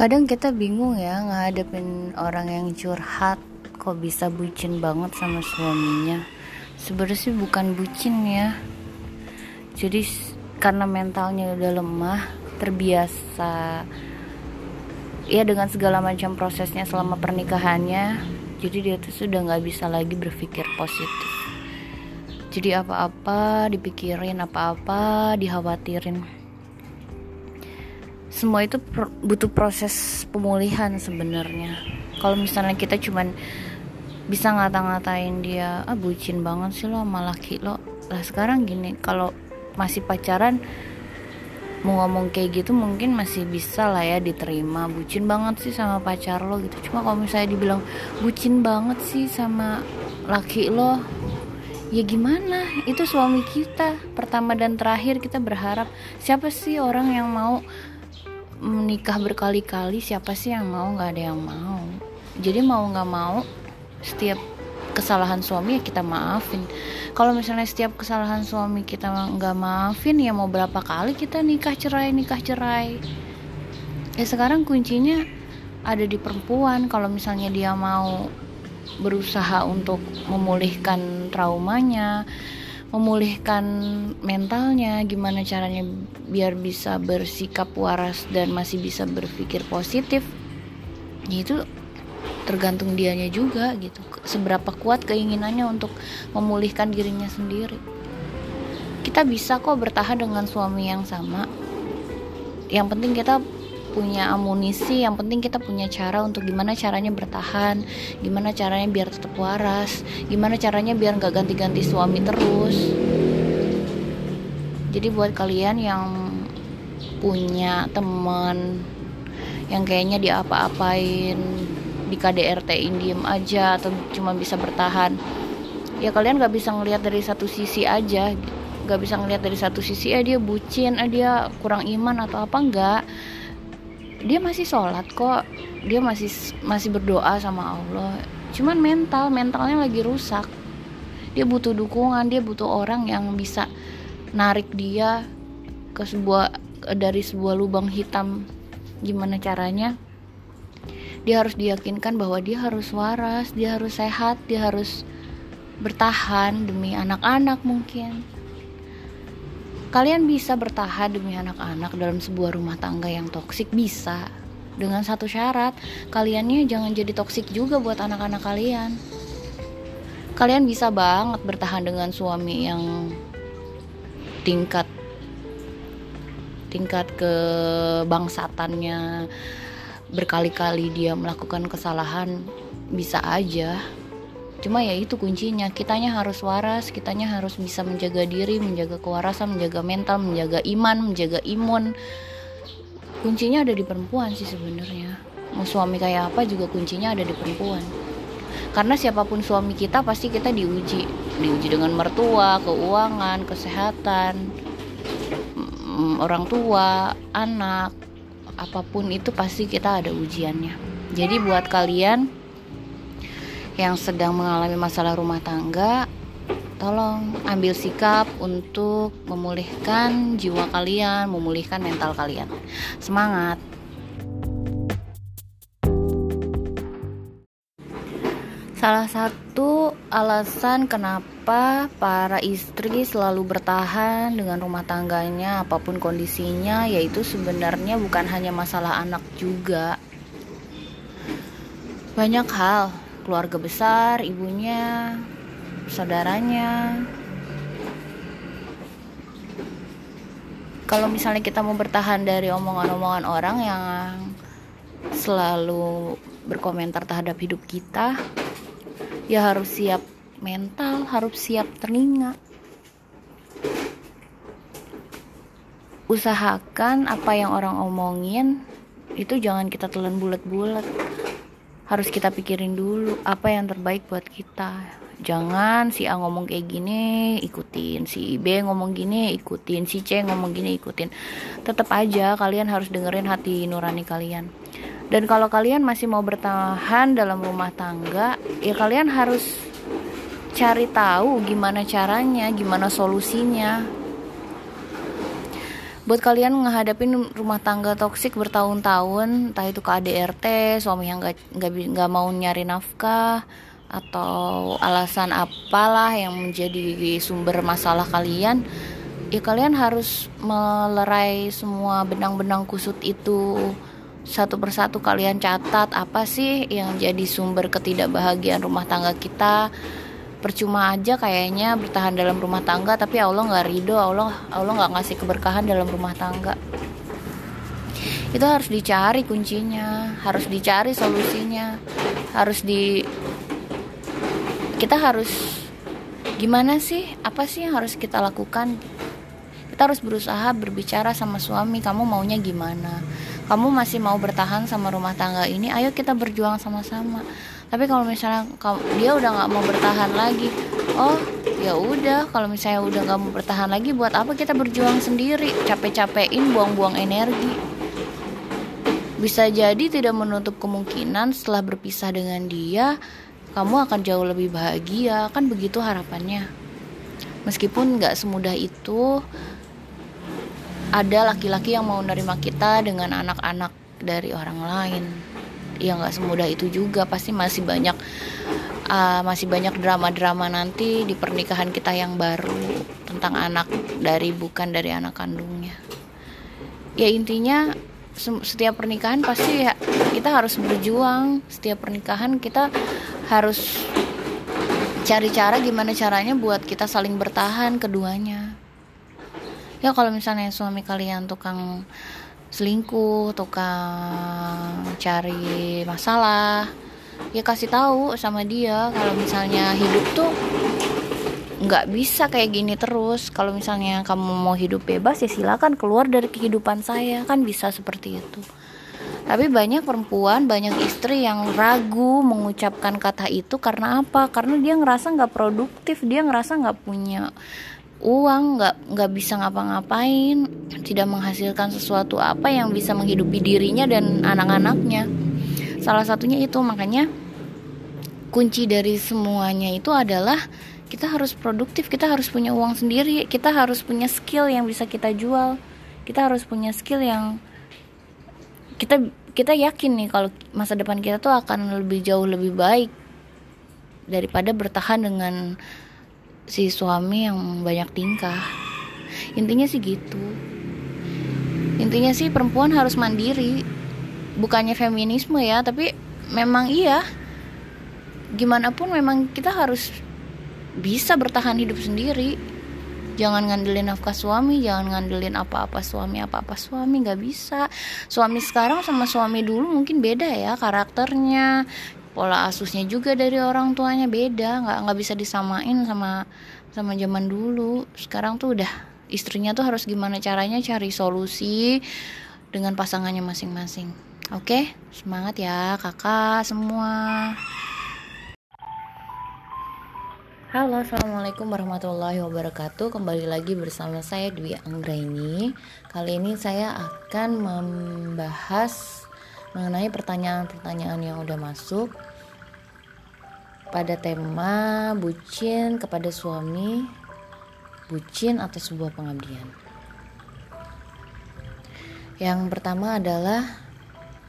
kadang kita bingung ya ngadepin orang yang curhat kok bisa bucin banget sama suaminya. Sebenarnya sih bukan bucin ya. Jadi karena mentalnya udah lemah terbiasa ya dengan segala macam prosesnya selama pernikahannya jadi dia tuh sudah nggak bisa lagi berpikir positif. Jadi apa-apa dipikirin apa-apa dikhawatirin semua itu butuh proses pemulihan sebenarnya. Kalau misalnya kita cuman bisa ngata-ngatain dia ah bucin banget sih lo malah laki lo. Lah sekarang gini kalau masih pacaran mau ngomong kayak gitu mungkin masih bisa lah ya diterima. Bucin banget sih sama pacar lo gitu. Cuma kalau misalnya dibilang bucin banget sih sama laki lo ya gimana? Itu suami kita. Pertama dan terakhir kita berharap siapa sih orang yang mau menikah berkali-kali siapa sih yang mau? Nggak ada yang mau. Jadi mau nggak mau setiap kesalahan suami ya kita maafin. Kalau misalnya setiap kesalahan suami kita nggak maafin ya mau berapa kali kita nikah cerai nikah cerai? Ya sekarang kuncinya ada di perempuan. Kalau misalnya dia mau berusaha untuk memulihkan traumanya, memulihkan mentalnya, gimana caranya biar bisa bersikap waras dan masih bisa berpikir positif. Ya itu tergantung dianya juga gitu. Seberapa kuat keinginannya untuk memulihkan dirinya sendiri. Kita bisa kok bertahan dengan suami yang sama. Yang penting kita punya amunisi yang penting kita punya cara untuk gimana caranya bertahan gimana caranya biar tetap waras gimana caranya biar nggak ganti-ganti suami terus. Jadi buat kalian yang punya teman yang kayaknya diapa-apain di KDRT diem aja atau cuma bisa bertahan ya kalian nggak bisa ngelihat dari satu sisi aja. Nggak bisa ngelihat dari satu sisi eh dia bucin eh dia kurang iman atau apa. Enggak dia masih sholat kok. Dia masih masih berdoa sama Allah. Cuman mental mentalnya lagi rusak. Dia butuh dukungan dia butuh orang yang bisa narik dia ke sebuah dari sebuah lubang hitam. Gimana caranya? Dia harus diyakinkan bahwa dia harus waras dia harus sehat dia harus bertahan demi anak-anak mungkin Kalian bisa bertahan demi anak-anak dalam sebuah rumah tangga yang toksik bisa dengan satu syarat, kaliannya jangan jadi toksik juga buat anak-anak kalian. Kalian bisa banget bertahan dengan suami yang tingkat tingkat kebangsatannya berkali-kali dia melakukan kesalahan bisa aja cuma ya itu kuncinya kitanya harus waras kitanya harus bisa menjaga diri menjaga kewarasan menjaga mental menjaga iman menjaga imun. Kuncinya ada di perempuan sih sebenarnya. Mau suami kayak apa juga kuncinya ada di perempuan. Karena siapa pun suami kita pasti kita diuji. Diuji dengan mertua keuangan kesehatan mm, orang tua anak. Apa pun itu pasti kita ada ujiannya. Jadi buat kalian yang sedang mengalami masalah rumah tangga, tolong ambil sikap untuk memulihkan jiwa kalian, memulihkan mental kalian. Semangat! Salah satu alasan kenapa para istri selalu bertahan dengan rumah tangganya apa pun kondisinya yaitu sebenarnya bukan hanya masalah anak juga. Banyak hal keluarga besar, ibunya, saudaranya. Kalau misalnya kita mau bertahan dari omongan-omongan orang yang selalu berkomentar terhadap hidup kita, ya harus siap mental, harus siap telinga. Usahakan apa yang orang omongin itu jangan kita telan bulat-bulat harus kita pikirin dulu apa yang terbaik buat kita. Jangan si A ngomong kayak gini ikutin. Si B ngomong gini ikutin. Si C ngomong gini ikutin. Tetap aja kalian harus dengerin hati nurani kalian. Dan kalau kalian masih mau bertahan dalam rumah tangga ya kalian harus cari tahu gimana caranya gimana solusinya buat kalian menghadapin rumah tangga toksik bertahun-tahun entah itu KDRT suami yang nggak nggak mau nyari nafkah atau alasan apalah yang menjadi sumber masalah kalian ya kalian harus melerai semua benang-benang kusut itu. Satu persatu kalian catat apa sih yang jadi sumber ketidakbahagiaan rumah tangga kita percuma aja kayaknya bertahan dalam rumah tangga tapi Allah nggak ridho Allah Allah nggak ngasih keberkahan dalam rumah tangga. Itu harus dicari kuncinya harus dicari solusinya harus di kita harus gimana sih apa sih yang harus kita lakukan? Kita harus berusaha berbicara sama suami kamu maunya gimana? Kamu masih mau bertahan sama rumah tangga ini ayo kita berjuang sama-sama tapi kalau misalnya dia udah nggak mau bertahan lagi oh ya udah. Kalau misalnya udah nggak mau bertahan lagi buat apa kita berjuang sendiri? Capek-capekin buang-buang energi. Bisa jadi tidak menutup kemungkinan setelah berpisah dengan dia kamu akan jauh lebih bahagia. Kan begitu harapannya. Meskipun nggak semudah itu ada laki-laki yang mau nerima kita dengan anak-anak dari orang lain ya nggak semudah itu juga. Pasti masih banyak uh, masih banyak drama-drama nanti di pernikahan kita yang baru tentang anak dari bukan dari anak kandungnya. Ya intinya setiap pernikahan pasti ya, kita harus berjuang. Setiap pernikahan kita harus cari cara gimana caranya buat kita saling bertahan keduanya. Ya kalau misalnya suami kalian tukang selingkuh tukang cari masalah. Ya kasih tahu sama dia kalau misalnya hidup tuh nggak bisa kayak gini terus. Kalau misalnya kamu mau hidup bebas ya silakan keluar dari kehidupan saya. Kan bisa seperti itu. Tapi banyak perempuan, banyak istri yang ragu mengucapkan kata itu karena apa? Karena dia ngerasa nggak produktif, dia ngerasa nggak punya uang, nggak nggak bisa ngapa-ngapain, tidak menghasilkan sesuatu apa yang bisa menghidupi dirinya dan anak-anaknya. Salah satunya itu makanya kunci dari semuanya itu adalah kita harus produktif, kita harus punya uang sendiri, kita harus punya skill yang bisa kita jual, kita harus punya skill yang kita kita yakin nih kalau masa depan kita tuh akan lebih jauh lebih baik daripada bertahan dengan si suami yang banyak tingkah. Intinya sih gitu. Intinya sih perempuan harus mandiri. Bukannya feminisme ya tapi memang iya. Gimana pun memang kita harus bisa bertahan hidup sendiri. Jangan ngandelin nafkah suami jangan ngandelin apa-apa suami apa-apa suami nggak bisa. Suami sekarang sama suami dulu mungkin beda ya karakternya pola asusnya juga dari orang tuanya beda nggak nggak bisa disamain sama sama zaman dulu. Sekarang tuh udah istrinya tuh harus gimana caranya cari solusi dengan pasangannya masing-masing. Oke semangat ya kakak semua. Halo assalamualaikum warahmatullahi wabarakatuh. Kembali lagi bersama saya Dwi Anggraini. Kali ini saya akan membahas Mengenai pertanyaan-pertanyaan yang udah masuk Pada tema bucin kepada suami Bucin atau sebuah pengabdian Yang pertama adalah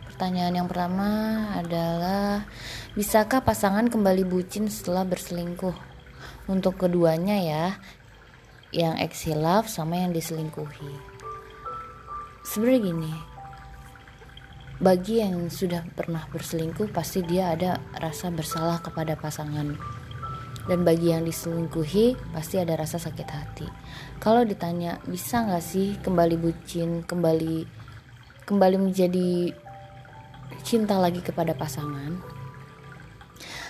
Pertanyaan yang pertama adalah Bisakah pasangan kembali bucin setelah berselingkuh? untuk keduanya ya yang eksilaf sama yang diselingkuhi sebenarnya gini bagi yang sudah pernah berselingkuh pasti dia ada rasa bersalah kepada pasangan. Dan bagi yang diselingkuhi pasti ada rasa sakit hati. Kalau ditanya bisa nggak sih kembali bucin kembali kembali menjadi cinta lagi kepada pasangan?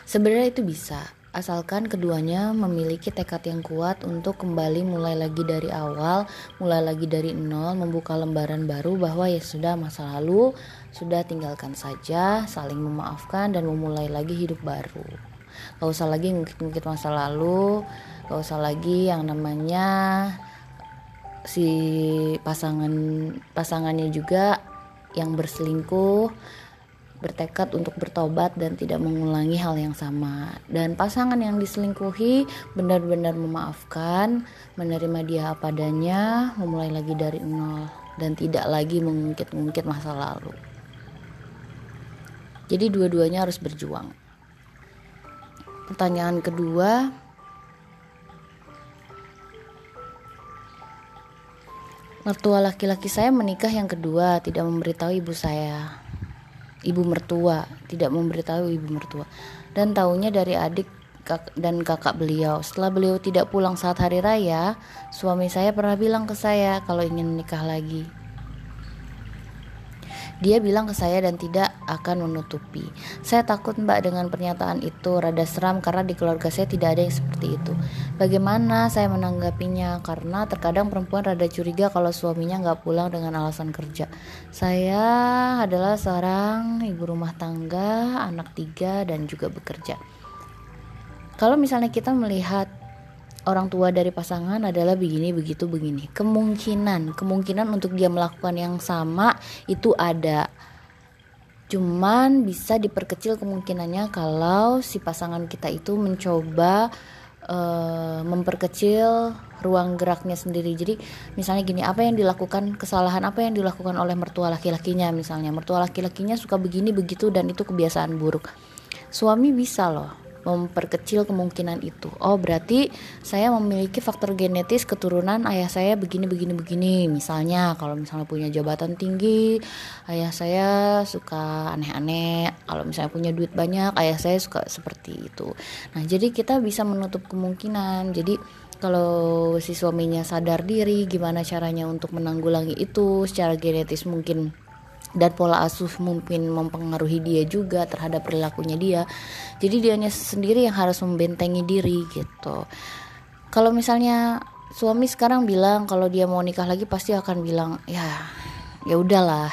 Sebenarnya itu bisa asalkan keduanya memiliki tekad yang kuat untuk kembali mulai lagi dari awal, mulai lagi dari nol, membuka lembaran baru bahwa ya sudah masa lalu, sudah tinggalkan saja, saling memaafkan dan memulai lagi hidup baru. Gak usah lagi ngungkit-ngungkit masa lalu, gak usah lagi yang namanya si pasangan pasangannya juga yang berselingkuh bertekad untuk bertobat dan tidak mengulangi hal yang sama. Dan pasangan yang diselingkuhi benar-benar memaafkan, menerima dia apa adanya, memulai lagi dari nol. dan tidak lagi mengungkit-ungkit masa lalu. Jadi dua-duanya harus berjuang. Pertanyaan kedua, mertua laki-laki saya menikah yang kedua, tidak memberitahu ibu saya. Ibu mertua, tidak memberitahu ibu mertua. Dan tahunya dari adik dan kakak beliau. Setelah beliau tidak pulang saat hari raya, suami saya pernah bilang ke saya kalau ingin menikah lagi. Dia bilang ke saya dan tidak akan menutupi. Saya takut mbak dengan pernyataan itu rada seram karena di keluarga saya tidak ada yang seperti itu. Bagaimana saya menanggapinya? Karena terkadang perempuan rada curiga kalau suaminya nggak pulang dengan alasan kerja. Saya adalah seorang ibu rumah tangga, anak tiga dan juga bekerja. Kalau misalnya kita melihat orang tua dari pasangan adalah begini begitu begini. Kemungkinan kemungkinan untuk dia melakukan yang sama itu ada. Cuman bisa diperkecil kemungkinannya kalau si pasangan kita itu mencoba uh, memperkecil ruang geraknya sendiri. Jadi misalnya gini apa yang dilakukan kesalahan apa yang dilakukan oleh mertua laki-lakinya misalnya. Mertua laki-lakinya suka begini begitu dan itu kebiasaan buruk. Suami bisa loh memperkecil kemungkinan itu. Oh, berarti saya memiliki faktor genetis keturunan ayah saya begini begini begini. Misalnya kalau misalnya punya jabatan tinggi, ayah saya suka aneh-aneh. Kalau misalnya punya duit banyak, ayah saya suka seperti itu. Nah, jadi kita bisa menutup kemungkinan. Jadi kalau si suaminya sadar diri gimana caranya untuk menanggulangi itu secara genetis mungkin dan pola asuh mungkin mempengaruhi dia juga terhadap perilakunya dia. Jadi dianya sendiri yang harus membentengi diri gitu. Kalau misalnya suami sekarang bilang kalau dia mau nikah lagi pasti akan bilang ya ya udahlah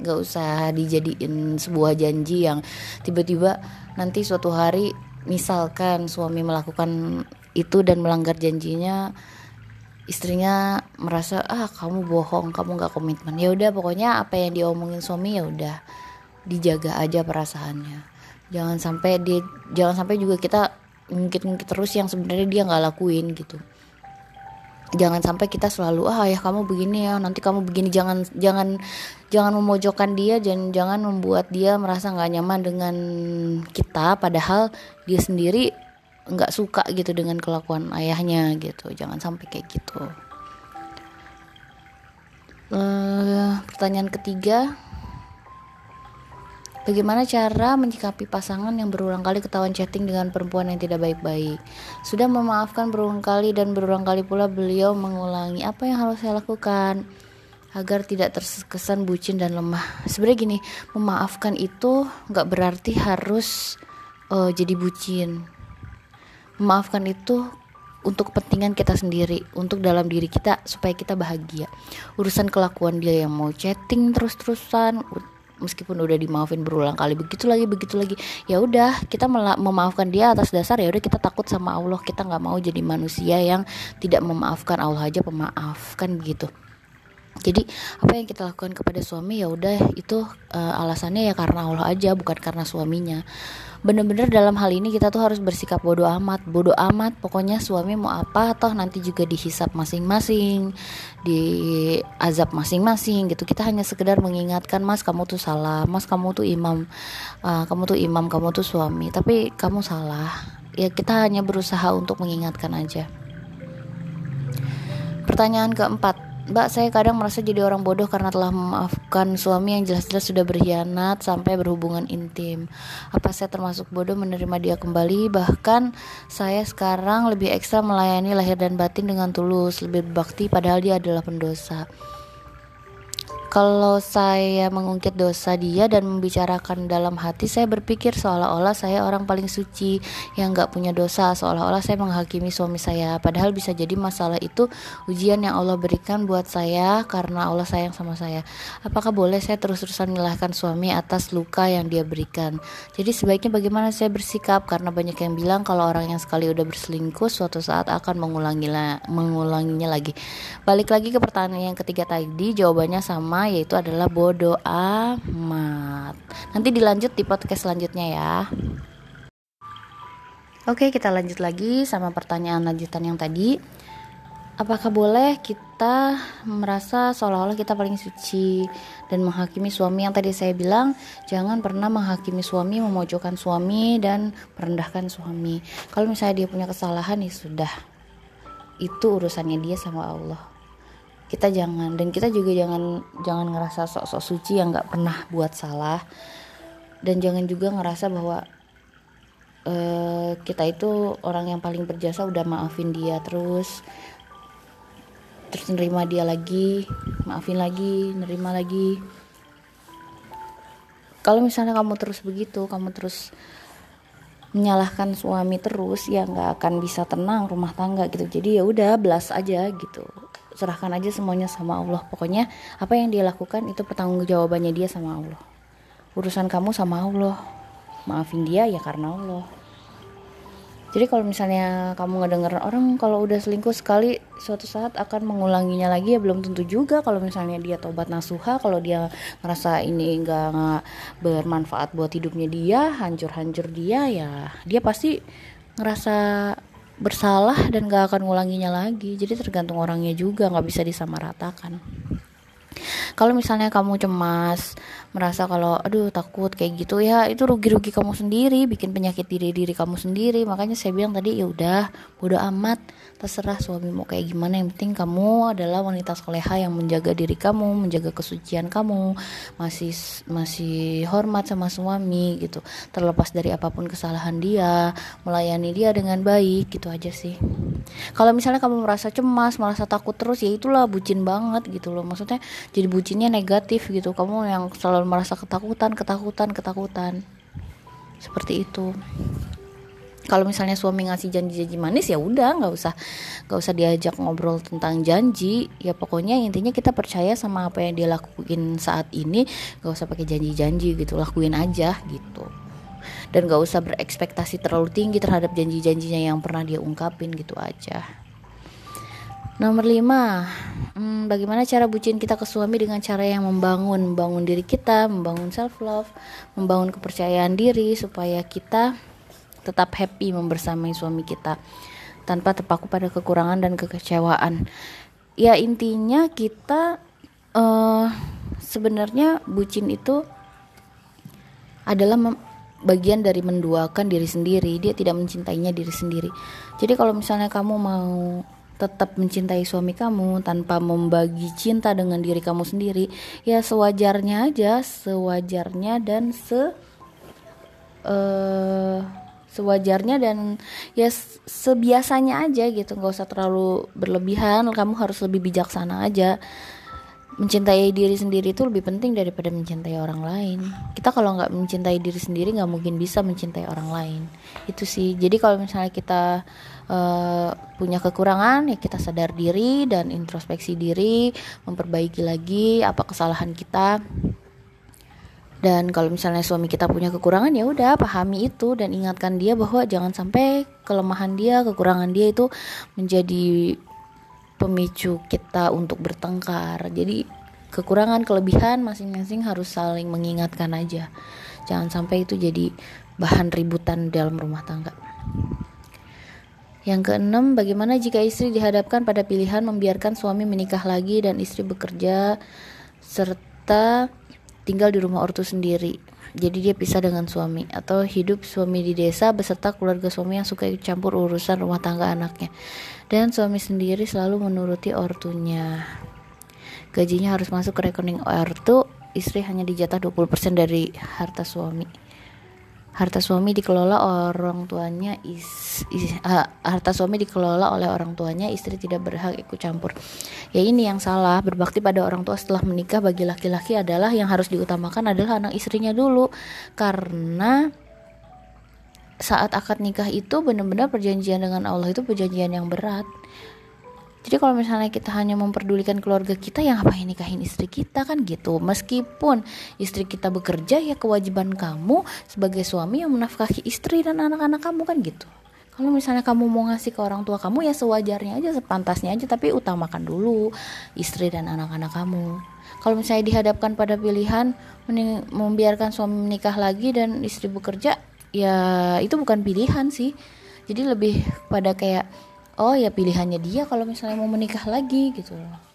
nggak usah dijadiin sebuah janji yang tiba-tiba nanti suatu hari misalkan suami melakukan itu dan melanggar janjinya istrinya merasa ah kamu bohong kamu nggak komitmen. Ya udah pokoknya apa yang diomongin suami ya udah dijaga aja perasaannya. Jangan sampai dia jangan sampai juga kita ngungkit-ngungkit terus yang sebenarnya dia nggak lakuin gitu. Jangan sampai kita selalu ah ya kamu begini ya nanti kamu begini. Jangan jangan jangan memojokkan dia dan jangan membuat dia merasa nggak nyaman dengan kita padahal dia sendiri nggak suka gitu dengan kelakuan ayahnya gitu jangan sampai kayak gitu uh, pertanyaan ketiga Bagaimana cara menyikapi pasangan yang berulang kali ketahuan chatting dengan perempuan yang tidak baik-baik? Sudah memaafkan berulang kali dan berulang kali pula beliau mengulangi apa yang harus saya lakukan agar tidak terkesan bucin dan lemah. Sebenarnya gini, memaafkan itu nggak berarti harus uh, jadi bucin memaafkan itu untuk kepentingan kita sendiri, untuk dalam diri kita supaya kita bahagia. Urusan kelakuan dia yang mau chatting terus-terusan meskipun udah dimaafin berulang kali begitu lagi begitu lagi. Ya udah kita memaafkan dia atas dasar ya udah kita takut sama Allah. Kita nggak mau jadi manusia yang tidak memaafkan Allah aja pemaaf kan begitu. Jadi apa yang kita lakukan kepada suami ya udah itu uh, alasannya ya karena Allah aja bukan karena suaminya bener-bener dalam hal ini kita tuh harus bersikap bodoh amat. Bodoh amat pokoknya suami mau apa toh nanti juga dihisap masing-masing di azab masing-masing gitu. Kita hanya sekedar mengingatkan mas kamu tuh salah. Mas kamu tuh imam uh, kamu tuh imam kamu tuh suami. Tapi kamu salah. Ya kita hanya berusaha untuk mengingatkan aja. Pertanyaan keempat Mbak, saya kadang merasa jadi orang bodoh karena telah memaafkan suami yang jelas-jelas sudah berkhianat sampai berhubungan intim. Apa saya termasuk bodoh menerima dia kembali? Bahkan saya sekarang lebih ekstra melayani lahir dan batin dengan tulus, lebih berbakti padahal dia adalah pendosa kalau saya mengungkit dosa dia dan membicarakan dalam hati saya berpikir seolah-olah saya orang paling suci yang gak punya dosa. Seolah-olah saya menghakimi suami saya. Padahal bisa jadi masalah itu ujian yang Allah berikan buat saya karena Allah sayang sama saya. Apakah boleh saya terus-terusan menyalahkan suami atas luka yang dia berikan? Jadi sebaiknya bagaimana saya bersikap? Karena banyak yang bilang kalau orang yang sekali udah berselingkuh suatu saat akan mengulanginya lagi. Balik lagi ke pertanyaan yang ketiga tadi jawabannya sama yaitu adalah bodoh amat. Nanti dilanjut di podcast selanjutnya ya. Oke, kita lanjut lagi sama pertanyaan lanjutan yang tadi. apakah boleh kita merasa seolah-olah kita paling suci dan menghakimi suami yang tadi saya bilang jangan pernah menghakimi suami memojokkan suami dan merendahkan suami kalau misalnya dia punya kesalahan ya sudah itu urusannya dia sama Allah kita jangan dan kita juga jangan jangan ngerasa sok-sok suci yang nggak pernah buat salah. Dan jangan juga ngerasa bahwa uh, kita itu orang yang paling berjasa udah maafin dia terus. Terus nerima dia lagi maafin lagi nerima lagi. Kalau misalnya kamu terus begitu kamu terus menyalahkan suami terus ya nggak akan bisa tenang rumah tangga gitu. Jadi ya udah belas aja gitu serahkan aja semuanya sama Allah. Pokoknya apa yang dia lakukan itu pertanggung jawabannya dia sama Allah. Urusan kamu sama Allah. Maafin dia ya karena Allah. Jadi kalau misalnya kamu ngedenger orang kalau udah selingkuh sekali suatu saat akan mengulanginya lagi ya belum tentu juga. Kalau misalnya dia tobat nasuha kalau dia ngerasa ini enggak bermanfaat buat hidupnya dia hancur-hancur dia ya dia pasti ngerasa bersalah dan gak akan ngulanginya lagi. Jadi tergantung orangnya juga nggak bisa disamaratakan. Kalau misalnya kamu cemas merasa kalau aduh takut kayak gitu ya itu rugi-rugi kamu sendiri bikin penyakit diri diri kamu sendiri. Makanya saya bilang tadi ya udah bodo amat terserah suami mau kayak gimana. Yang penting kamu adalah wanita soleha yang menjaga diri kamu menjaga kesucian kamu masih masih hormat sama suami gitu. Terlepas dari apa pun kesalahan dia melayani dia dengan baik gitu aja sih. Kalau misalnya kamu merasa cemas merasa takut terus ya itulah bucin banget gitu loh. Maksudnya jadi bucinnya negatif gitu. Kamu yang selalu merasa ketakutan ketakutan ketakutan. Seperti itu kalau misalnya suami ngasih janji-janji manis ya udah nggak usah nggak usah diajak ngobrol tentang janji. Ya pokoknya intinya kita percaya sama apa yang dia lakuin saat ini nggak usah pakai janji-janji gitu lakuin aja gitu. Dan gak usah berekspektasi terlalu tinggi terhadap janji-janjinya yang pernah dia ungkapin gitu aja. Nomor lima, hmm, bagaimana cara bucin kita ke suami dengan cara yang membangun, membangun diri kita, membangun self love, membangun kepercayaan diri supaya kita tetap happy membersamai suami kita tanpa terpaku pada kekurangan dan kekecewaan. Ya intinya kita uh, sebenarnya bucin itu adalah bagian dari menduakan diri sendiri. Dia tidak mencintainya diri sendiri. Jadi kalau misalnya kamu mau tetap mencintai suami kamu tanpa membagi cinta dengan diri kamu sendiri ya sewajarnya aja sewajarnya dan se uh, sewajarnya dan ya sebiasanya aja gitu. Nggak usah terlalu berlebihan kamu harus lebih bijaksana aja. Mencintai diri sendiri itu lebih penting daripada mencintai orang lain. Kita kalau nggak mencintai diri sendiri nggak mungkin bisa mencintai orang lain. Itu sih. Jadi kalau misalnya kita uh, punya kekurangan ya kita sadar diri dan introspeksi diri memperbaiki lagi apa kesalahan kita dan kalau misalnya suami kita punya kekurangan ya udah pahami itu dan ingatkan dia bahwa jangan sampai kelemahan dia kekurangan dia itu menjadi pemicu kita untuk bertengkar. Jadi kekurangan kelebihan masing-masing harus saling mengingatkan aja. Jangan sampai itu jadi bahan ributan dalam rumah tangga. Yang keenam, bagaimana jika istri dihadapkan pada pilihan membiarkan suami menikah lagi dan istri bekerja serta tinggal di rumah ortu sendiri. Jadi dia pisah dengan suami atau hidup suami di desa beserta keluarga suami yang suka campur urusan rumah tangga anaknya. Dan suami sendiri selalu menuruti ortunya. Gajinya harus masuk ke rekening ortu, istri hanya dijatah 20% dari harta suami harta suami dikelola orang tuanya is, is uh, harta suami dikelola oleh orang tuanya istri tidak berhak ikut campur. Ya ini yang salah. Berbakti pada orang tua setelah menikah bagi laki-laki adalah yang harus diutamakan adalah anak istrinya dulu. Karena saat akad nikah itu benar-benar perjanjian dengan Allah itu perjanjian yang berat jadi kalau misalnya kita hanya memperdulikan keluarga kita yang apa ini nikahin istri kita kan gitu. Meskipun istri kita bekerja ya kewajiban kamu sebagai suami yang menafkahi istri dan anak-anak kamu kan gitu. Kalau misalnya kamu mau ngasih ke orang tua kamu ya sewajarnya aja, sepantasnya aja tapi utamakan dulu istri dan anak-anak kamu. Kalau misalnya dihadapkan pada pilihan membiarkan suami menikah lagi dan istri bekerja, ya itu bukan pilihan sih. Jadi lebih pada kayak oh ya pilihannya dia kalau misalnya mau menikah lagi gitu. Loh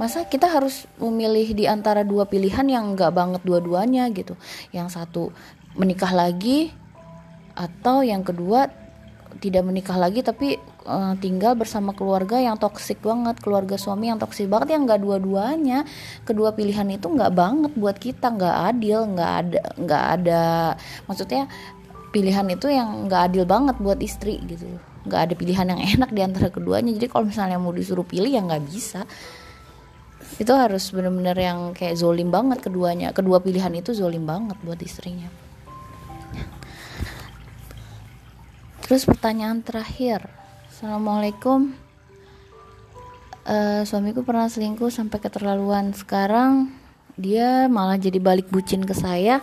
masa kita harus memilih di antara dua pilihan yang enggak banget dua-duanya gitu. Yang satu menikah lagi atau yang kedua tidak menikah lagi tapi uh, tinggal bersama keluarga yang toksik banget keluarga suami yang toksik banget yang nggak dua-duanya. Kedua pilihan itu nggak banget buat kita nggak adil nggak ada nggak ada maksudnya pilihan itu yang nggak adil banget buat istri gitu nggak ada pilihan yang enak di antara keduanya. Jadi kalau misalnya mau disuruh pilih ya nggak bisa. Itu harus bener-bener yang kayak zolim banget keduanya. Kedua pilihan itu zolim banget buat istrinya. Terus pertanyaan terakhir. Assalamualaikum. Uh, suamiku pernah selingkuh sampai keterlaluan. Sekarang dia malah jadi balik bucin ke saya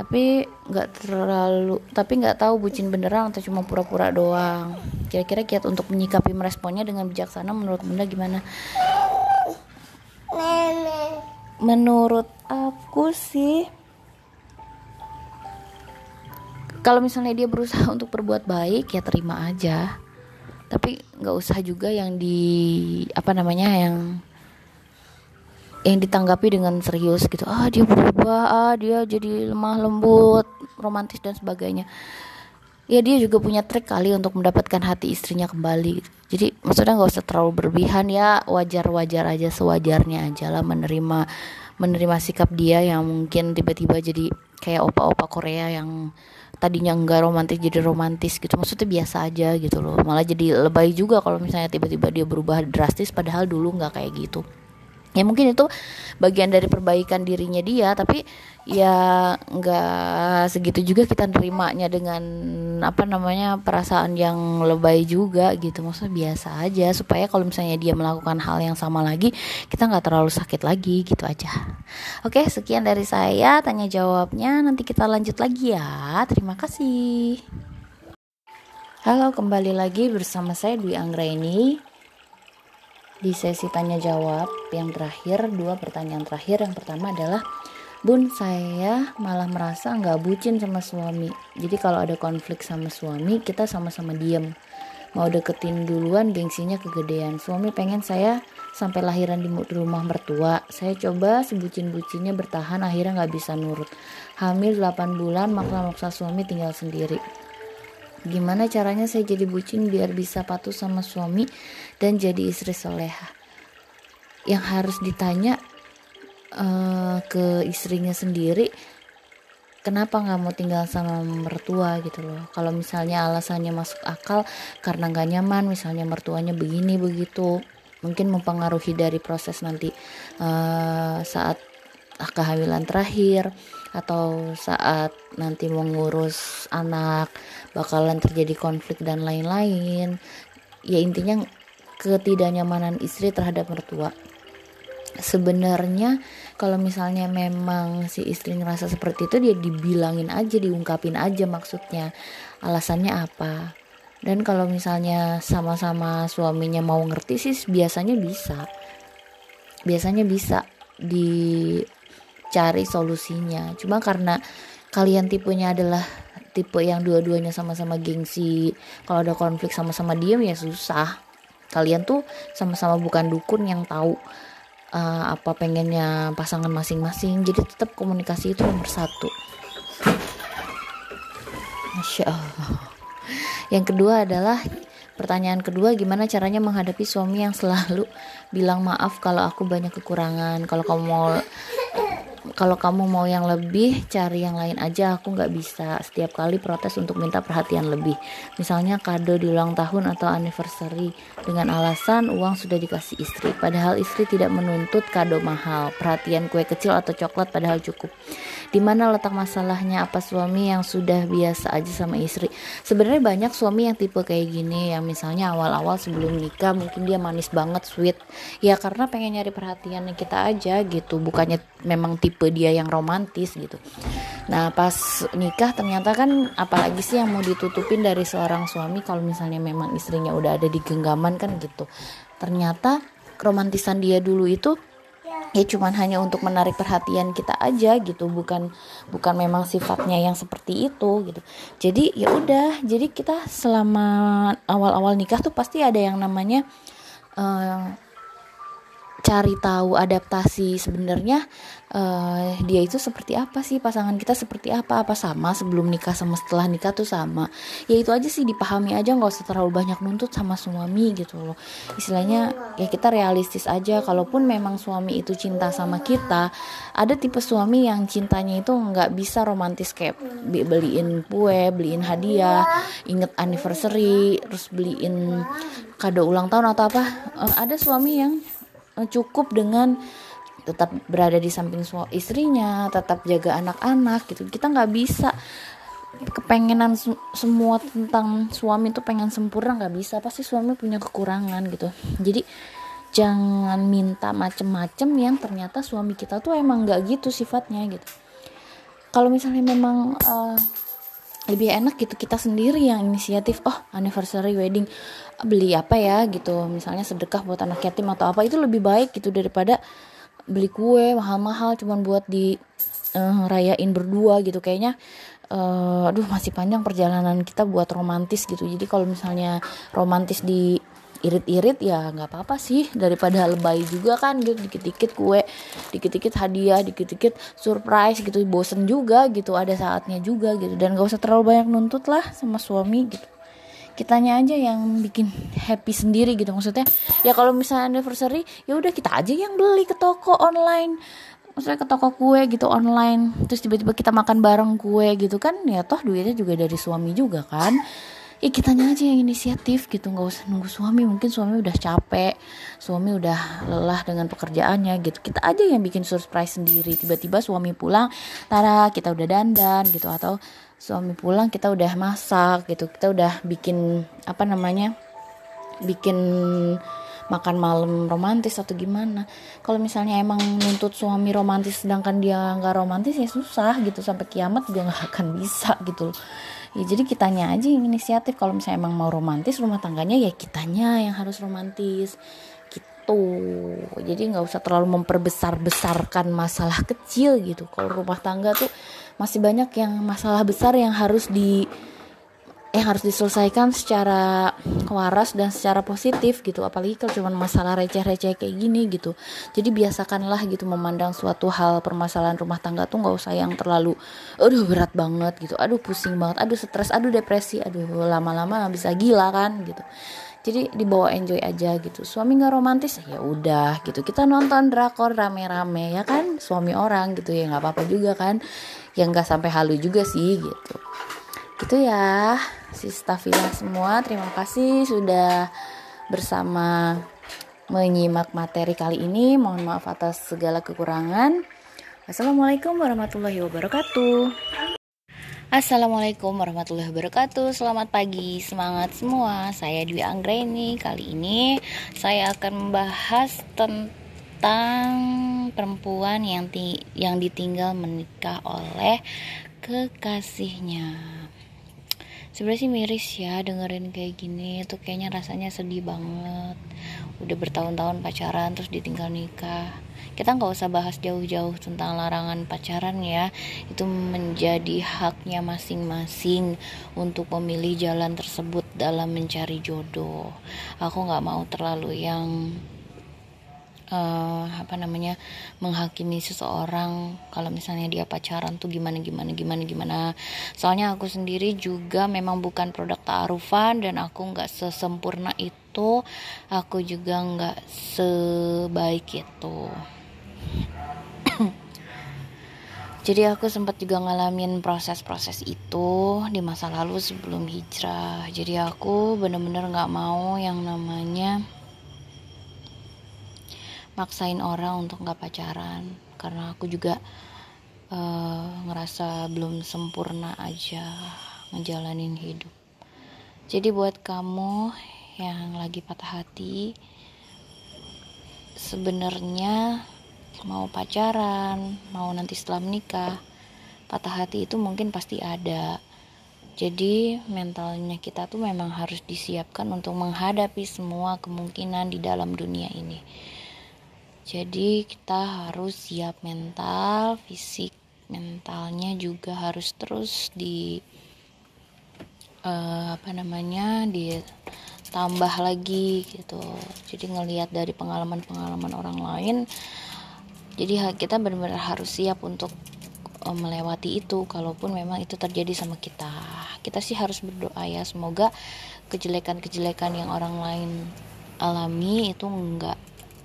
tapi nggak terlalu tapi nggak tahu bucin beneran atau cuma pura-pura doang. Kira-kira kiat untuk menyikapi meresponnya dengan bijaksana menurut bunda gimana? Menurut aku sih kalau misalnya dia berusaha untuk berbuat baik ya terima aja. Tapi nggak usah juga yang di apa namanya yang yang ditanggapi dengan serius gitu. Ah dia berubah ah dia jadi lemah lembut romantis dan sebagainya. Ya dia juga punya trik kali untuk mendapatkan hati istrinya kembali gitu. jadi maksudnya nggak usah terlalu berlebihan ya wajar wajar aja sewajarnya aja lah menerima menerima sikap dia yang mungkin tiba-tiba jadi kayak opa-opa Korea yang tadinya enggak romantis jadi romantis gitu. Maksudnya biasa aja gitu loh. Malah jadi lebay juga kalau misalnya tiba-tiba dia berubah drastis padahal dulu nggak kayak gitu ya mungkin itu bagian dari perbaikan dirinya dia tapi ya nggak segitu juga kita nerimanya dengan apa namanya perasaan yang lebay juga gitu. Maksudnya biasa aja supaya kalau misalnya dia melakukan hal yang sama lagi kita nggak terlalu sakit lagi gitu aja. Oke sekian dari saya tanya jawabnya. Nanti kita lanjut lagi ya. Terima kasih. Halo kembali lagi bersama saya Dwi Anggraini di sesi tanya jawab yang terakhir dua pertanyaan terakhir. Yang pertama adalah Bun saya malah merasa nggak bucin sama suami. Jadi kalau ada konflik sama suami kita sama-sama diem. Mau deketin duluan gengsinya kegedean. Suami pengen saya sampai lahiran di rumah mertua. Saya coba sebucin-bucinnya bertahan akhirnya nggak bisa nurut. Hamil 8 bulan maksa-maksa suami tinggal sendiri Gimana caranya saya jadi bucin biar bisa patuh sama suami dan jadi istri soleha? Yang harus ditanya uh, ke istrinya sendiri, kenapa nggak mau tinggal sama mertua gitu loh? Kalau misalnya alasannya masuk akal karena nggak nyaman, misalnya mertuanya begini begitu, mungkin mempengaruhi dari proses nanti uh, saat kehamilan terakhir atau saat nanti mengurus anak bakalan terjadi konflik dan lain-lain ya intinya ketidaknyamanan istri terhadap mertua. Sebenarnya kalau misalnya memang si istri ngerasa seperti itu dia dibilangin aja diungkapin aja maksudnya. Alasannya apa? Dan kalau misalnya sama-sama suaminya mau ngerti sih biasanya bisa. Biasanya bisa di cari solusinya. Cuma karena kalian tipenya adalah tipe yang dua-duanya sama-sama gengsi kalau ada konflik sama-sama diem ya susah. Kalian tuh sama-sama bukan dukun yang tahu uh, apa pengennya pasangan masing-masing. Jadi tetap komunikasi itu nomor satu. Masya Allah. Yang kedua adalah Pertanyaan kedua, gimana caranya menghadapi suami yang selalu bilang maaf kalau aku banyak kekurangan. Kalau kamu mau kalau kamu mau yang lebih cari yang lain aja. Aku nggak bisa setiap kali protes untuk minta perhatian lebih. Misalnya kado di ulang tahun atau anniversary. Dengan alasan uang sudah dikasih istri. Padahal istri tidak menuntut kado mahal. Perhatian kue kecil atau coklat padahal cukup di mana letak masalahnya? Apa suami yang sudah biasa aja sama istri? Sebenarnya banyak suami yang tipe kayak gini yang misalnya awal-awal sebelum nikah mungkin dia manis banget sweet. Ya karena pengen nyari perhatiannya kita aja gitu. Bukannya memang tipe dia yang romantis gitu. Nah pas nikah ternyata kan apalagi sih yang mau ditutupin dari seorang suami kalau misalnya memang istrinya udah ada di genggaman kan gitu. Ternyata romantisan dia dulu itu ya cuman hanya untuk menarik perhatian kita aja gitu bukan bukan memang sifatnya yang seperti itu gitu. Jadi ya udah jadi kita selama awal-awal nikah tuh pasti ada yang namanya uh, cari tahu adaptasi sebenarnya uh, dia itu seperti apa sih? Pasangan kita seperti apa? Apa sama sebelum nikah sama setelah nikah tuh sama? Ya itu aja sih dipahami aja nggak usah terlalu banyak nuntut sama suami gitu loh. Istilahnya ya kita realistis aja. Kalaupun memang suami itu cinta sama kita ada tipe suami yang cintanya itu nggak bisa romantis kayak beliin kue beliin hadiah inget anniversary terus beliin kado ulang tahun atau apa. Uh, ada suami yang cukup dengan tetap berada di samping istrinya, tetap jaga anak-anak gitu. Kita nggak bisa kepengenan semua tentang suami itu pengen sempurna nggak bisa. Pasti suami punya kekurangan gitu. Jadi jangan minta macem-macem yang ternyata suami kita tuh emang nggak gitu sifatnya gitu. Kalau misalnya memang uh, lebih enak gitu kita sendiri yang inisiatif oh anniversary wedding beli apa ya? gitu. Misalnya sedekah buat anak yatim atau apa itu lebih baik gitu daripada beli kue mahal-mahal cuman buat di uh, rayain berdua gitu. Kayaknya uh, aduh masih panjang perjalanan kita buat romantis gitu. Jadi kalau misalnya romantis di irit-irit ya nggak apa-apa sih. Daripada lebay juga kan gitu dikit-dikit kue dikit-dikit hadiah dikit-dikit surprise gitu. Bosen juga gitu ada saatnya juga gitu. Dan gak usah terlalu banyak nuntut lah sama suami gitu. Kitanya aja yang bikin happy sendiri gitu maksudnya. Ya kalau misalnya anniversary ya udah kita aja yang beli ke toko online. Maksudnya ke toko kue gitu online. Terus tiba-tiba kita makan bareng kue gitu kan ya toh duitnya juga dari suami juga kan ya kitanya aja yang inisiatif gitu nggak usah nunggu suami. Mungkin suami udah capek suami udah lelah dengan pekerjaannya gitu. Kita aja yang bikin surprise sendiri. Tiba-tiba suami pulang tara kita udah dandan gitu. Atau suami pulang kita udah masak gitu. Kita udah bikin apa namanya bikin makan malam romantis atau gimana. Kalau misalnya emang nuntut suami romantis sedangkan dia nggak romantis ya susah gitu. Sampai kiamat dia nggak akan bisa gitu ya jadi kitanya aja yang inisiatif. Kalau misalnya emang mau romantis rumah tangganya ya kitanya yang harus romantis. Gitu. Jadi nggak usah terlalu memperbesar besarkan masalah kecil gitu. Kalau rumah tangga tuh masih banyak yang masalah besar yang harus di yang harus diselesaikan secara waras dan secara positif gitu. Apalagi kalau cuma masalah receh-receh kayak gini gitu. Jadi biasakanlah gitu memandang suatu hal permasalahan rumah tangga tuh nggak usah yang terlalu aduh berat banget gitu. Aduh pusing banget aduh stres aduh depresi aduh lama-lama bisa gila kan gitu. Jadi dibawa enjoy aja gitu. Suami nggak romantis ya udah gitu. Kita nonton drakor rame-rame ya kan? Suami orang gitu ya nggak apa-apa juga kan? Yang nggak sampai halu juga sih gitu. Gitu ya si stafila semua terima kasih sudah bersama menyimak materi kali ini. Mohon maaf atas segala kekurangan. Assalamualaikum warahmatullahi wabarakatuh. Assalamualaikum warahmatullahi wabarakatuh. Selamat pagi, semangat semua. Saya Dwi Anggreni Kali ini saya akan membahas tentang perempuan yang, yang ditinggal menikah oleh kekasihnya sebenarnya sih miris ya dengerin kayak gini tuh kayaknya rasanya sedih banget. Udah bertahun-tahun pacaran terus ditinggal nikah. Kita nggak usah bahas jauh-jauh tentang larangan pacaran ya. Itu menjadi haknya masing-masing untuk memilih jalan tersebut dalam mencari jodoh. Aku nggak mau terlalu yang uh, apa namanya menghakimi seseorang kalau misalnya dia pacaran tuh gimana gimana gimana gimana. Soalnya aku sendiri juga memang bukan produk taarufan dan aku nggak sesempurna itu. Aku juga nggak sebaik itu. Jadi aku sempat juga ngalamin proses-proses itu di masa lalu sebelum hijrah. Jadi aku bener-bener nggak mau yang namanya maksain orang untuk nggak pacaran karena aku juga uh, ngerasa belum sempurna aja ngejalanin hidup. Jadi buat kamu yang lagi patah hati sebenarnya mau pacaran mau nanti setelah menikah patah hati itu mungkin pasti ada. Jadi mentalnya kita tuh memang harus disiapkan untuk menghadapi semua kemungkinan di dalam dunia ini jadi kita harus siap mental fisik mentalnya juga harus terus di uh, apa namanya ditambah lagi gitu. Jadi ngelihat dari pengalaman-pengalaman orang lain jadi kita benar-benar harus siap untuk uh, melewati itu kalaupun memang itu terjadi sama kita. Kita sih harus berdoa ya semoga kejelekan-kejelekan yang orang lain alami itu enggak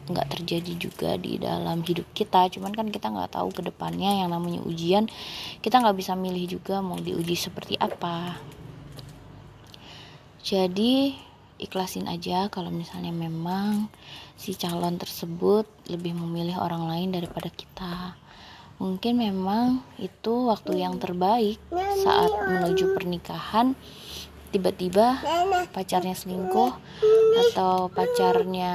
nggak terjadi juga di dalam hidup kita. Cuman kan kita nggak tahu ke depannya yang namanya ujian kita nggak bisa milih juga mau diuji seperti apa. Jadi ikhlasin aja kalau misalnya memang si calon tersebut lebih memilih orang lain daripada kita. Mungkin memang itu waktu yang terbaik saat menuju pernikahan tiba-tiba pacarnya selingkuh atau pacarnya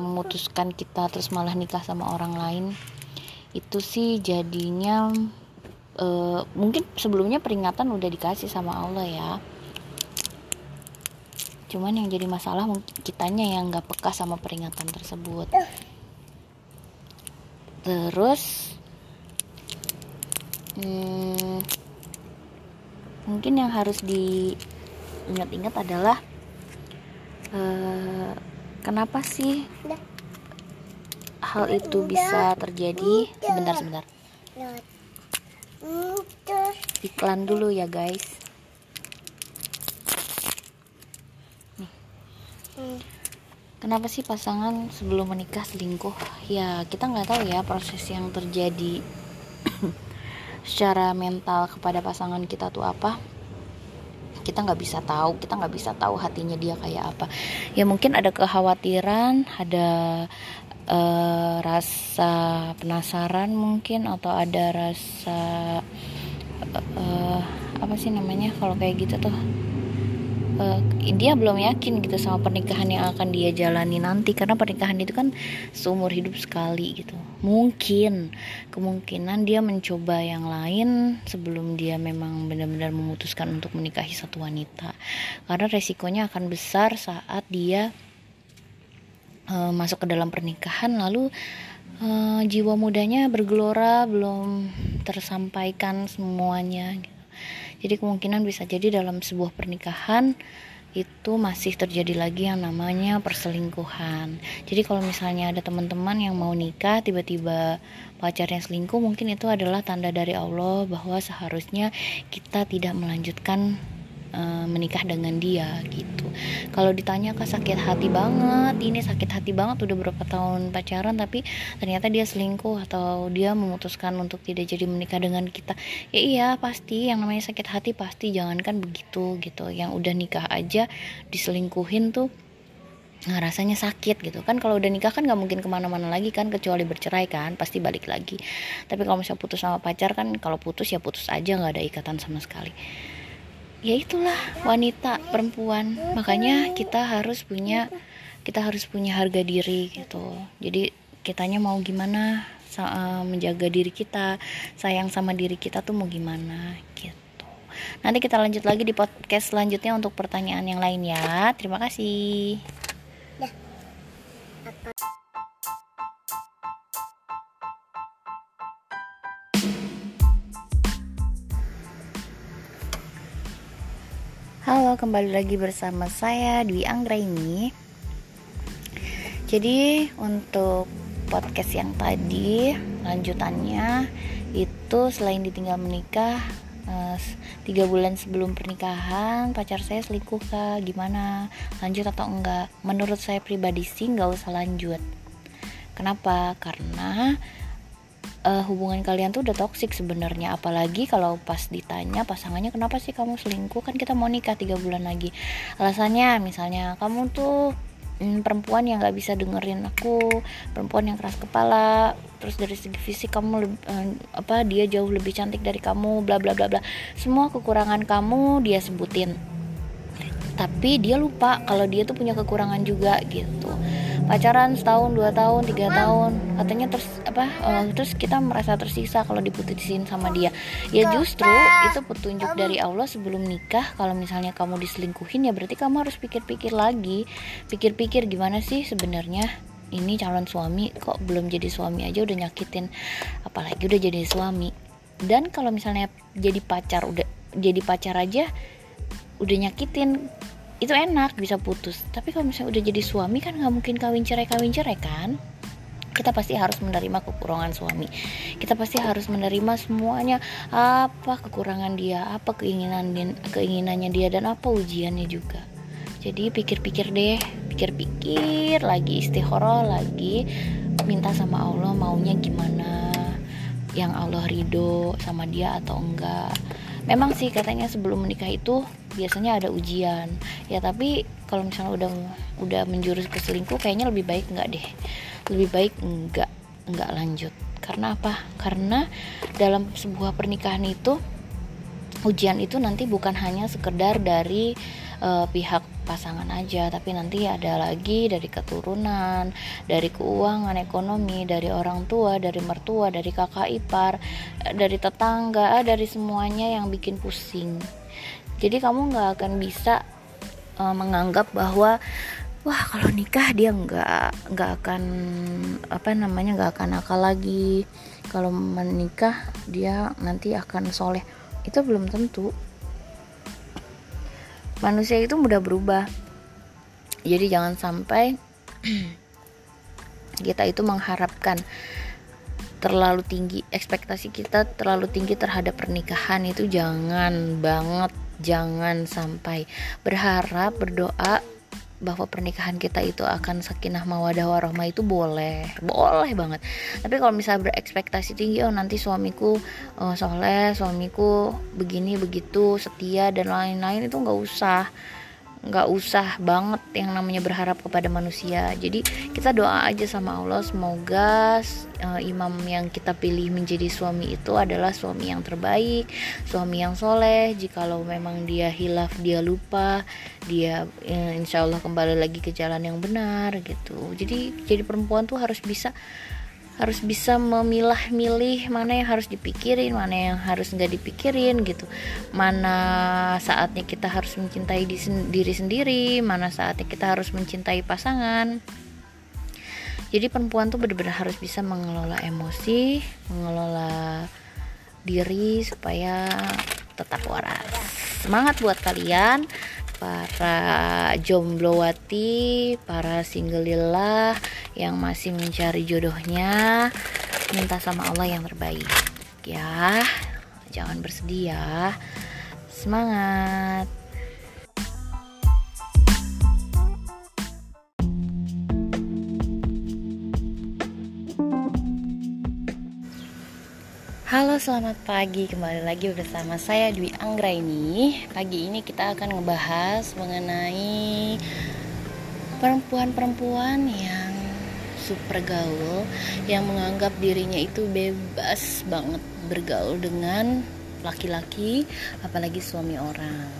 memutuskan kita terus malah nikah sama orang lain itu sih jadinya uh, mungkin sebelumnya peringatan udah dikasih sama Allah ya. Cuman yang jadi masalah kitanya yang nggak peka sama peringatan tersebut. Terus hmm, mungkin yang harus di ingat-ingat adalah uh, kenapa sih hal itu bisa terjadi? Sebentar sebentar. Iklan dulu ya guys. Kenapa sih pasangan sebelum menikah selingkuh? Ya kita nggak tahu ya proses yang terjadi. Secara mental kepada pasangan kita tuh apa kita nggak bisa tahu kita nggak bisa tahu hatinya dia kayak apa. Ya mungkin ada kekhawatiran ada uh, rasa penasaran mungkin atau ada rasa uh, apa sih namanya kalau kayak gitu tuh uh, dia belum yakin gitu sama pernikahan yang akan dia jalani nanti. Karena pernikahan itu kan seumur hidup sekali gitu mungkin. Kemungkinan dia mencoba yang lain sebelum dia memang benar-benar memutuskan untuk menikahi satu wanita. Karena resikonya akan besar saat dia uh, masuk ke dalam pernikahan. Lalu uh, jiwa mudanya bergelora belum tersampaikan semuanya. Jadi kemungkinan bisa jadi dalam sebuah pernikahan itu masih terjadi lagi yang namanya perselingkuhan. Jadi kalau misalnya ada teman-teman yang mau nikah tiba-tiba pacarnya selingkuh, mungkin itu adalah tanda dari Allah bahwa seharusnya kita tidak melanjutkan uh, menikah dengan dia gitu. Kalau ditanya kak sakit hati banget ini sakit hati banget udah berapa tahun pacaran tapi ternyata dia selingkuh atau dia memutuskan untuk tidak jadi menikah dengan kita. Ya iya pasti yang namanya sakit hati pasti jangankan begitu gitu. Yang udah nikah aja diselingkuhin tuh Nah, rasanya sakit gitu. Kan kalau udah nikah kan nggak mungkin ke mana-mana lagi kan kecuali bercerai kan pasti balik lagi. Tapi kalau misalnya putus sama pacar kan kalau putus ya putus aja nggak ada ikatan sama sekali ya itulah wanita perempuan. Makanya kita harus punya kita harus punya harga diri gitu. Jadi kitanya mau gimana? Eh, menjaga diri kita sayang sama diri kita tuh mau gimana gitu. Nanti kita lanjut lagi di podcast selanjutnya untuk pertanyaan yang lain ya. Terima kasih Halo, kembali lagi bersama saya Dwi Anggraini. Jadi untuk podcast yang tadi lanjutannya itu selain ditinggal menikah eh, tiga bulan sebelum pernikahan pacar saya selingkuh kak. Gimana? Lanjut atau enggak? Menurut saya pribadi sih nggak usah lanjut. Kenapa? Karena uh, hubungan kalian tuh udah toksik sebenarnya. Apalagi kalau pas ditanya pasangannya kenapa sih kamu selingkuh? Kan kita mau nikah tiga bulan lagi. Alasannya misalnya kamu tuh hmm, perempuan yang nggak bisa dengerin aku perempuan yang keras kepala terus dari segi fisik kamu lebih, uh, apa dia jauh lebih cantik dari kamu bla bla bla bla. Semua kekurangan kamu dia sebutin. Tapi dia lupa kalau dia tuh punya kekurangan juga gitu pacaran setahun dua tahun tiga tahun. Katanya terus apa uh, terus kita merasa tersiksa kalau diputusin sama dia. Ya justru itu petunjuk dari Allah sebelum nikah. Kalau misalnya kamu diselingkuhin ya berarti kamu harus pikir-pikir lagi. Pikir-pikir gimana sih sebenarnya ini calon suami? Kok belum jadi suami aja udah nyakitin apalagi udah jadi suami. Dan kalau misalnya jadi pacar udah jadi pacar aja udah nyakitin itu enak bisa putus. Tapi kalau misalnya udah jadi suami kan nggak mungkin kawin cerai kawin cerai kan? Kita pasti harus menerima kekurangan suami. Kita pasti harus menerima semuanya. Apa kekurangan dia apa keinginan dia, keinginannya dia dan apa ujiannya juga. Jadi pikir-pikir deh pikir-pikir lagi istikharah lagi minta sama Allah maunya gimana yang Allah ridho sama dia atau enggak memang sih katanya sebelum menikah itu biasanya ada ujian. Ya tapi kalau misalnya udah udah menjurus ke selingkuh kayaknya lebih baik enggak deh. Lebih baik enggak enggak lanjut. Karena apa? Karena dalam sebuah pernikahan itu ujian itu nanti bukan hanya sekedar dari uh, pihak pasangan aja. Tapi nanti ada lagi dari keturunan dari keuangan ekonomi dari orang tua dari mertua dari kakak ipar eh, dari tetangga eh, dari semuanya yang bikin pusing. Jadi kamu nggak akan bisa uh, menganggap bahwa wah kalau nikah dia nggak nggak akan apa namanya nggak akan nakal lagi. Kalau menikah dia nanti akan soleh. Itu belum tentu manusia itu mudah berubah. Jadi jangan sampai kita itu mengharapkan terlalu tinggi ekspektasi kita terlalu tinggi terhadap pernikahan. Itu jangan banget jangan sampai. Berharap berdoa bahwa pernikahan kita itu akan sakinah mawadah warahmah itu boleh. Boleh banget. Tapi kalau misalnya berekspektasi tinggi oh nanti suamiku oh, soleh suamiku begini begitu setia dan lain-lain itu nggak usah nggak usah banget yang namanya berharap kepada manusia. Jadi kita doa aja sama Allah semoga uh, imam yang kita pilih menjadi suami itu adalah suami yang terbaik suami yang soleh. Jikalau memang dia hilaf dia lupa dia uh, insya Allah kembali lagi ke jalan yang benar gitu. Jadi jadi perempuan tuh harus bisa harus bisa memilah-milih mana yang harus dipikirin mana yang harus nggak dipikirin gitu. Mana saatnya kita harus mencintai diri sendiri mana saatnya kita harus mencintai pasangan. Jadi perempuan tuh benar-benar harus bisa mengelola emosi mengelola diri supaya tetap waras. Semangat buat kalian para jomblowati, para single lillah yang masih mencari jodohnya, minta sama Allah yang terbaik. Ya, jangan bersedih ya. Semangat. Halo selamat pagi. Kembali lagi bersama saya Dwi Anggra ini. Pagi ini kita akan ngebahas mengenai perempuan-perempuan yang super gaul Yang menganggap dirinya itu bebas banget bergaul dengan laki-laki apalagi suami orang.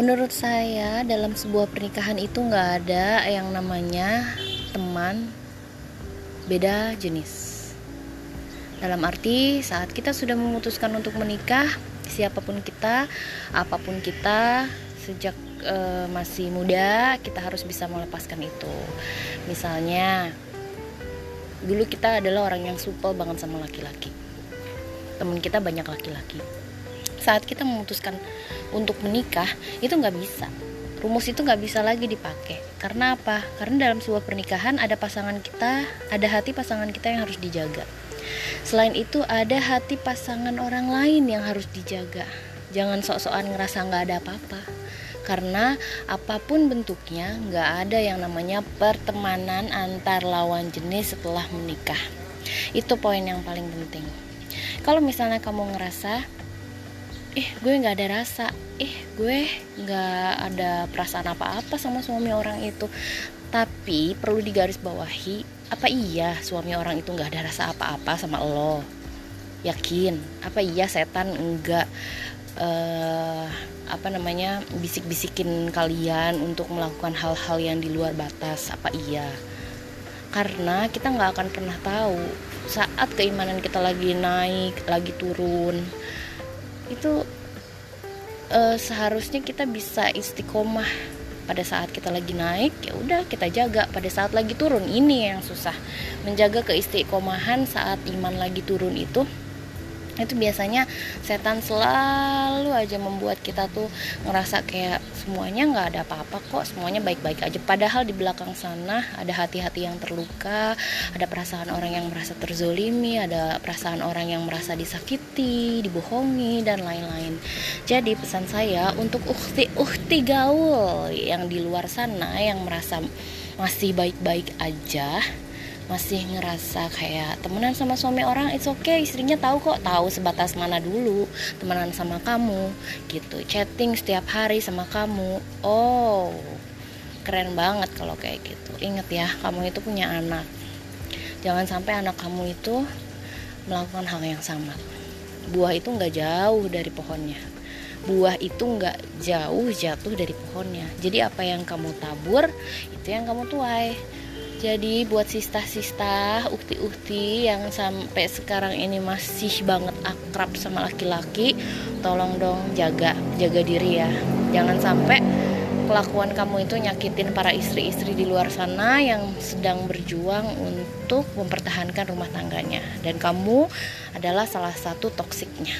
Menurut saya dalam sebuah pernikahan itu nggak ada yang namanya teman beda jenis dalam arti saat kita sudah memutuskan untuk menikah, siapa pun kita, apa pun kita, sejak e, masih muda kita harus bisa melepaskan itu. Misalnya dulu kita adalah orang yang supel banget sama laki-laki. Temen kita banyak laki-laki. Saat kita memutuskan untuk menikah itu nggak bisa rumus itu nggak bisa lagi dipakai karena apa karena dalam sebuah pernikahan ada pasangan kita ada hati pasangan kita yang harus dijaga Selain itu ada hati pasangan orang lain yang harus dijaga. Jangan sok-sokan ngerasa nggak ada apa-apa. Karena apa pun bentuknya nggak ada yang namanya pertemanan antar lawan jenis setelah menikah. Itu poin yang paling penting. Kalau misalnya kamu ngerasa eh gue nggak ada rasa eh gue nggak ada perasaan apa-apa sama suami orang itu tapi perlu digarisbawahi apa iya suami orang itu nggak ada rasa apa-apa sama lo? Yakin? Apa iya setan enggak uh, apa namanya bisik-bisikin kalian untuk melakukan hal-hal yang di luar batas? Apa iya? Karena kita nggak akan pernah tahu saat keimanan kita lagi naik lagi turun itu uh, seharusnya kita bisa istiqomah pada saat kita lagi naik ya udah kita jaga. Pada saat lagi turun ini yang susah. Menjaga keistiqomahan saat iman lagi turun itu itu biasanya setan selalu aja membuat kita tuh ngerasa kayak semuanya nggak ada apa-apa kok semuanya baik-baik aja. Padahal di belakang sana ada hati-hati yang terluka ada perasaan orang yang merasa terzolimi ada perasaan orang yang merasa disakiti dibohongi dan lain-lain. Jadi pesan saya untuk ukti-ukti gaul yang di luar sana yang merasa masih baik-baik aja masih ngerasa kayak temenan sama suami orang it's okay. Istrinya tahu kok tahu sebatas mana dulu temenan sama kamu gitu. Chatting setiap hari sama kamu. Oh keren banget kalau kayak gitu. Inget ya kamu itu punya anak. Jangan sampai anak kamu itu melakukan hal yang sama. Buah itu nggak jauh dari pohonnya. Buah itu nggak jauh jatuh dari pohonnya. Jadi apa yang kamu tabur itu yang kamu tuai jadi buat sista-sista ukti-ukti yang sampai sekarang ini masih banget akrab sama laki-laki tolong dong jaga jaga diri ya. Jangan sampai kelakuan kamu itu nyakitin para istri-istri di luar sana yang sedang berjuang untuk mempertahankan rumah tangganya. Dan kamu adalah salah satu toksiknya.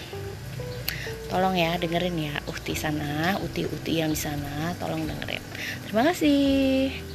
Tolong ya dengerin ya ukti sana ukti yang di sana tolong dengerin. Terima kasih